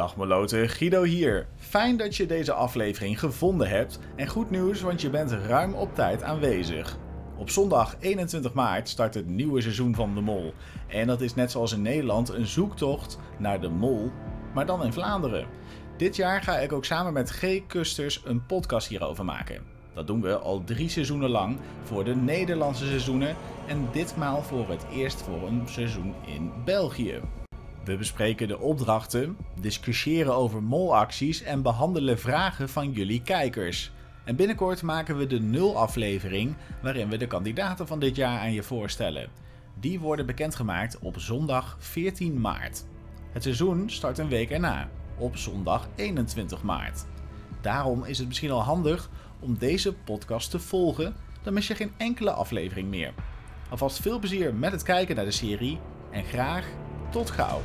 Dag Melote, Guido hier. Fijn dat je deze aflevering gevonden hebt. En goed nieuws, want je bent ruim op tijd aanwezig. Op zondag 21 maart start het nieuwe seizoen van De Mol. En dat is net zoals in Nederland een zoektocht naar de mol, maar dan in Vlaanderen. Dit jaar ga ik ook samen met G. Kusters een podcast hierover maken. Dat doen we al drie seizoenen lang voor de Nederlandse seizoenen en ditmaal voor het eerst voor een seizoen in België. We bespreken de opdrachten, discussiëren over molacties en behandelen vragen van jullie kijkers. En binnenkort maken we de nul aflevering waarin we de kandidaten van dit jaar aan je voorstellen. Die worden bekendgemaakt op zondag 14 maart. Het seizoen start een week erna, op zondag 21 maart. Daarom is het misschien al handig om deze podcast te volgen, dan mis je geen enkele aflevering meer. Alvast veel plezier met het kijken naar de serie en graag tot gauw.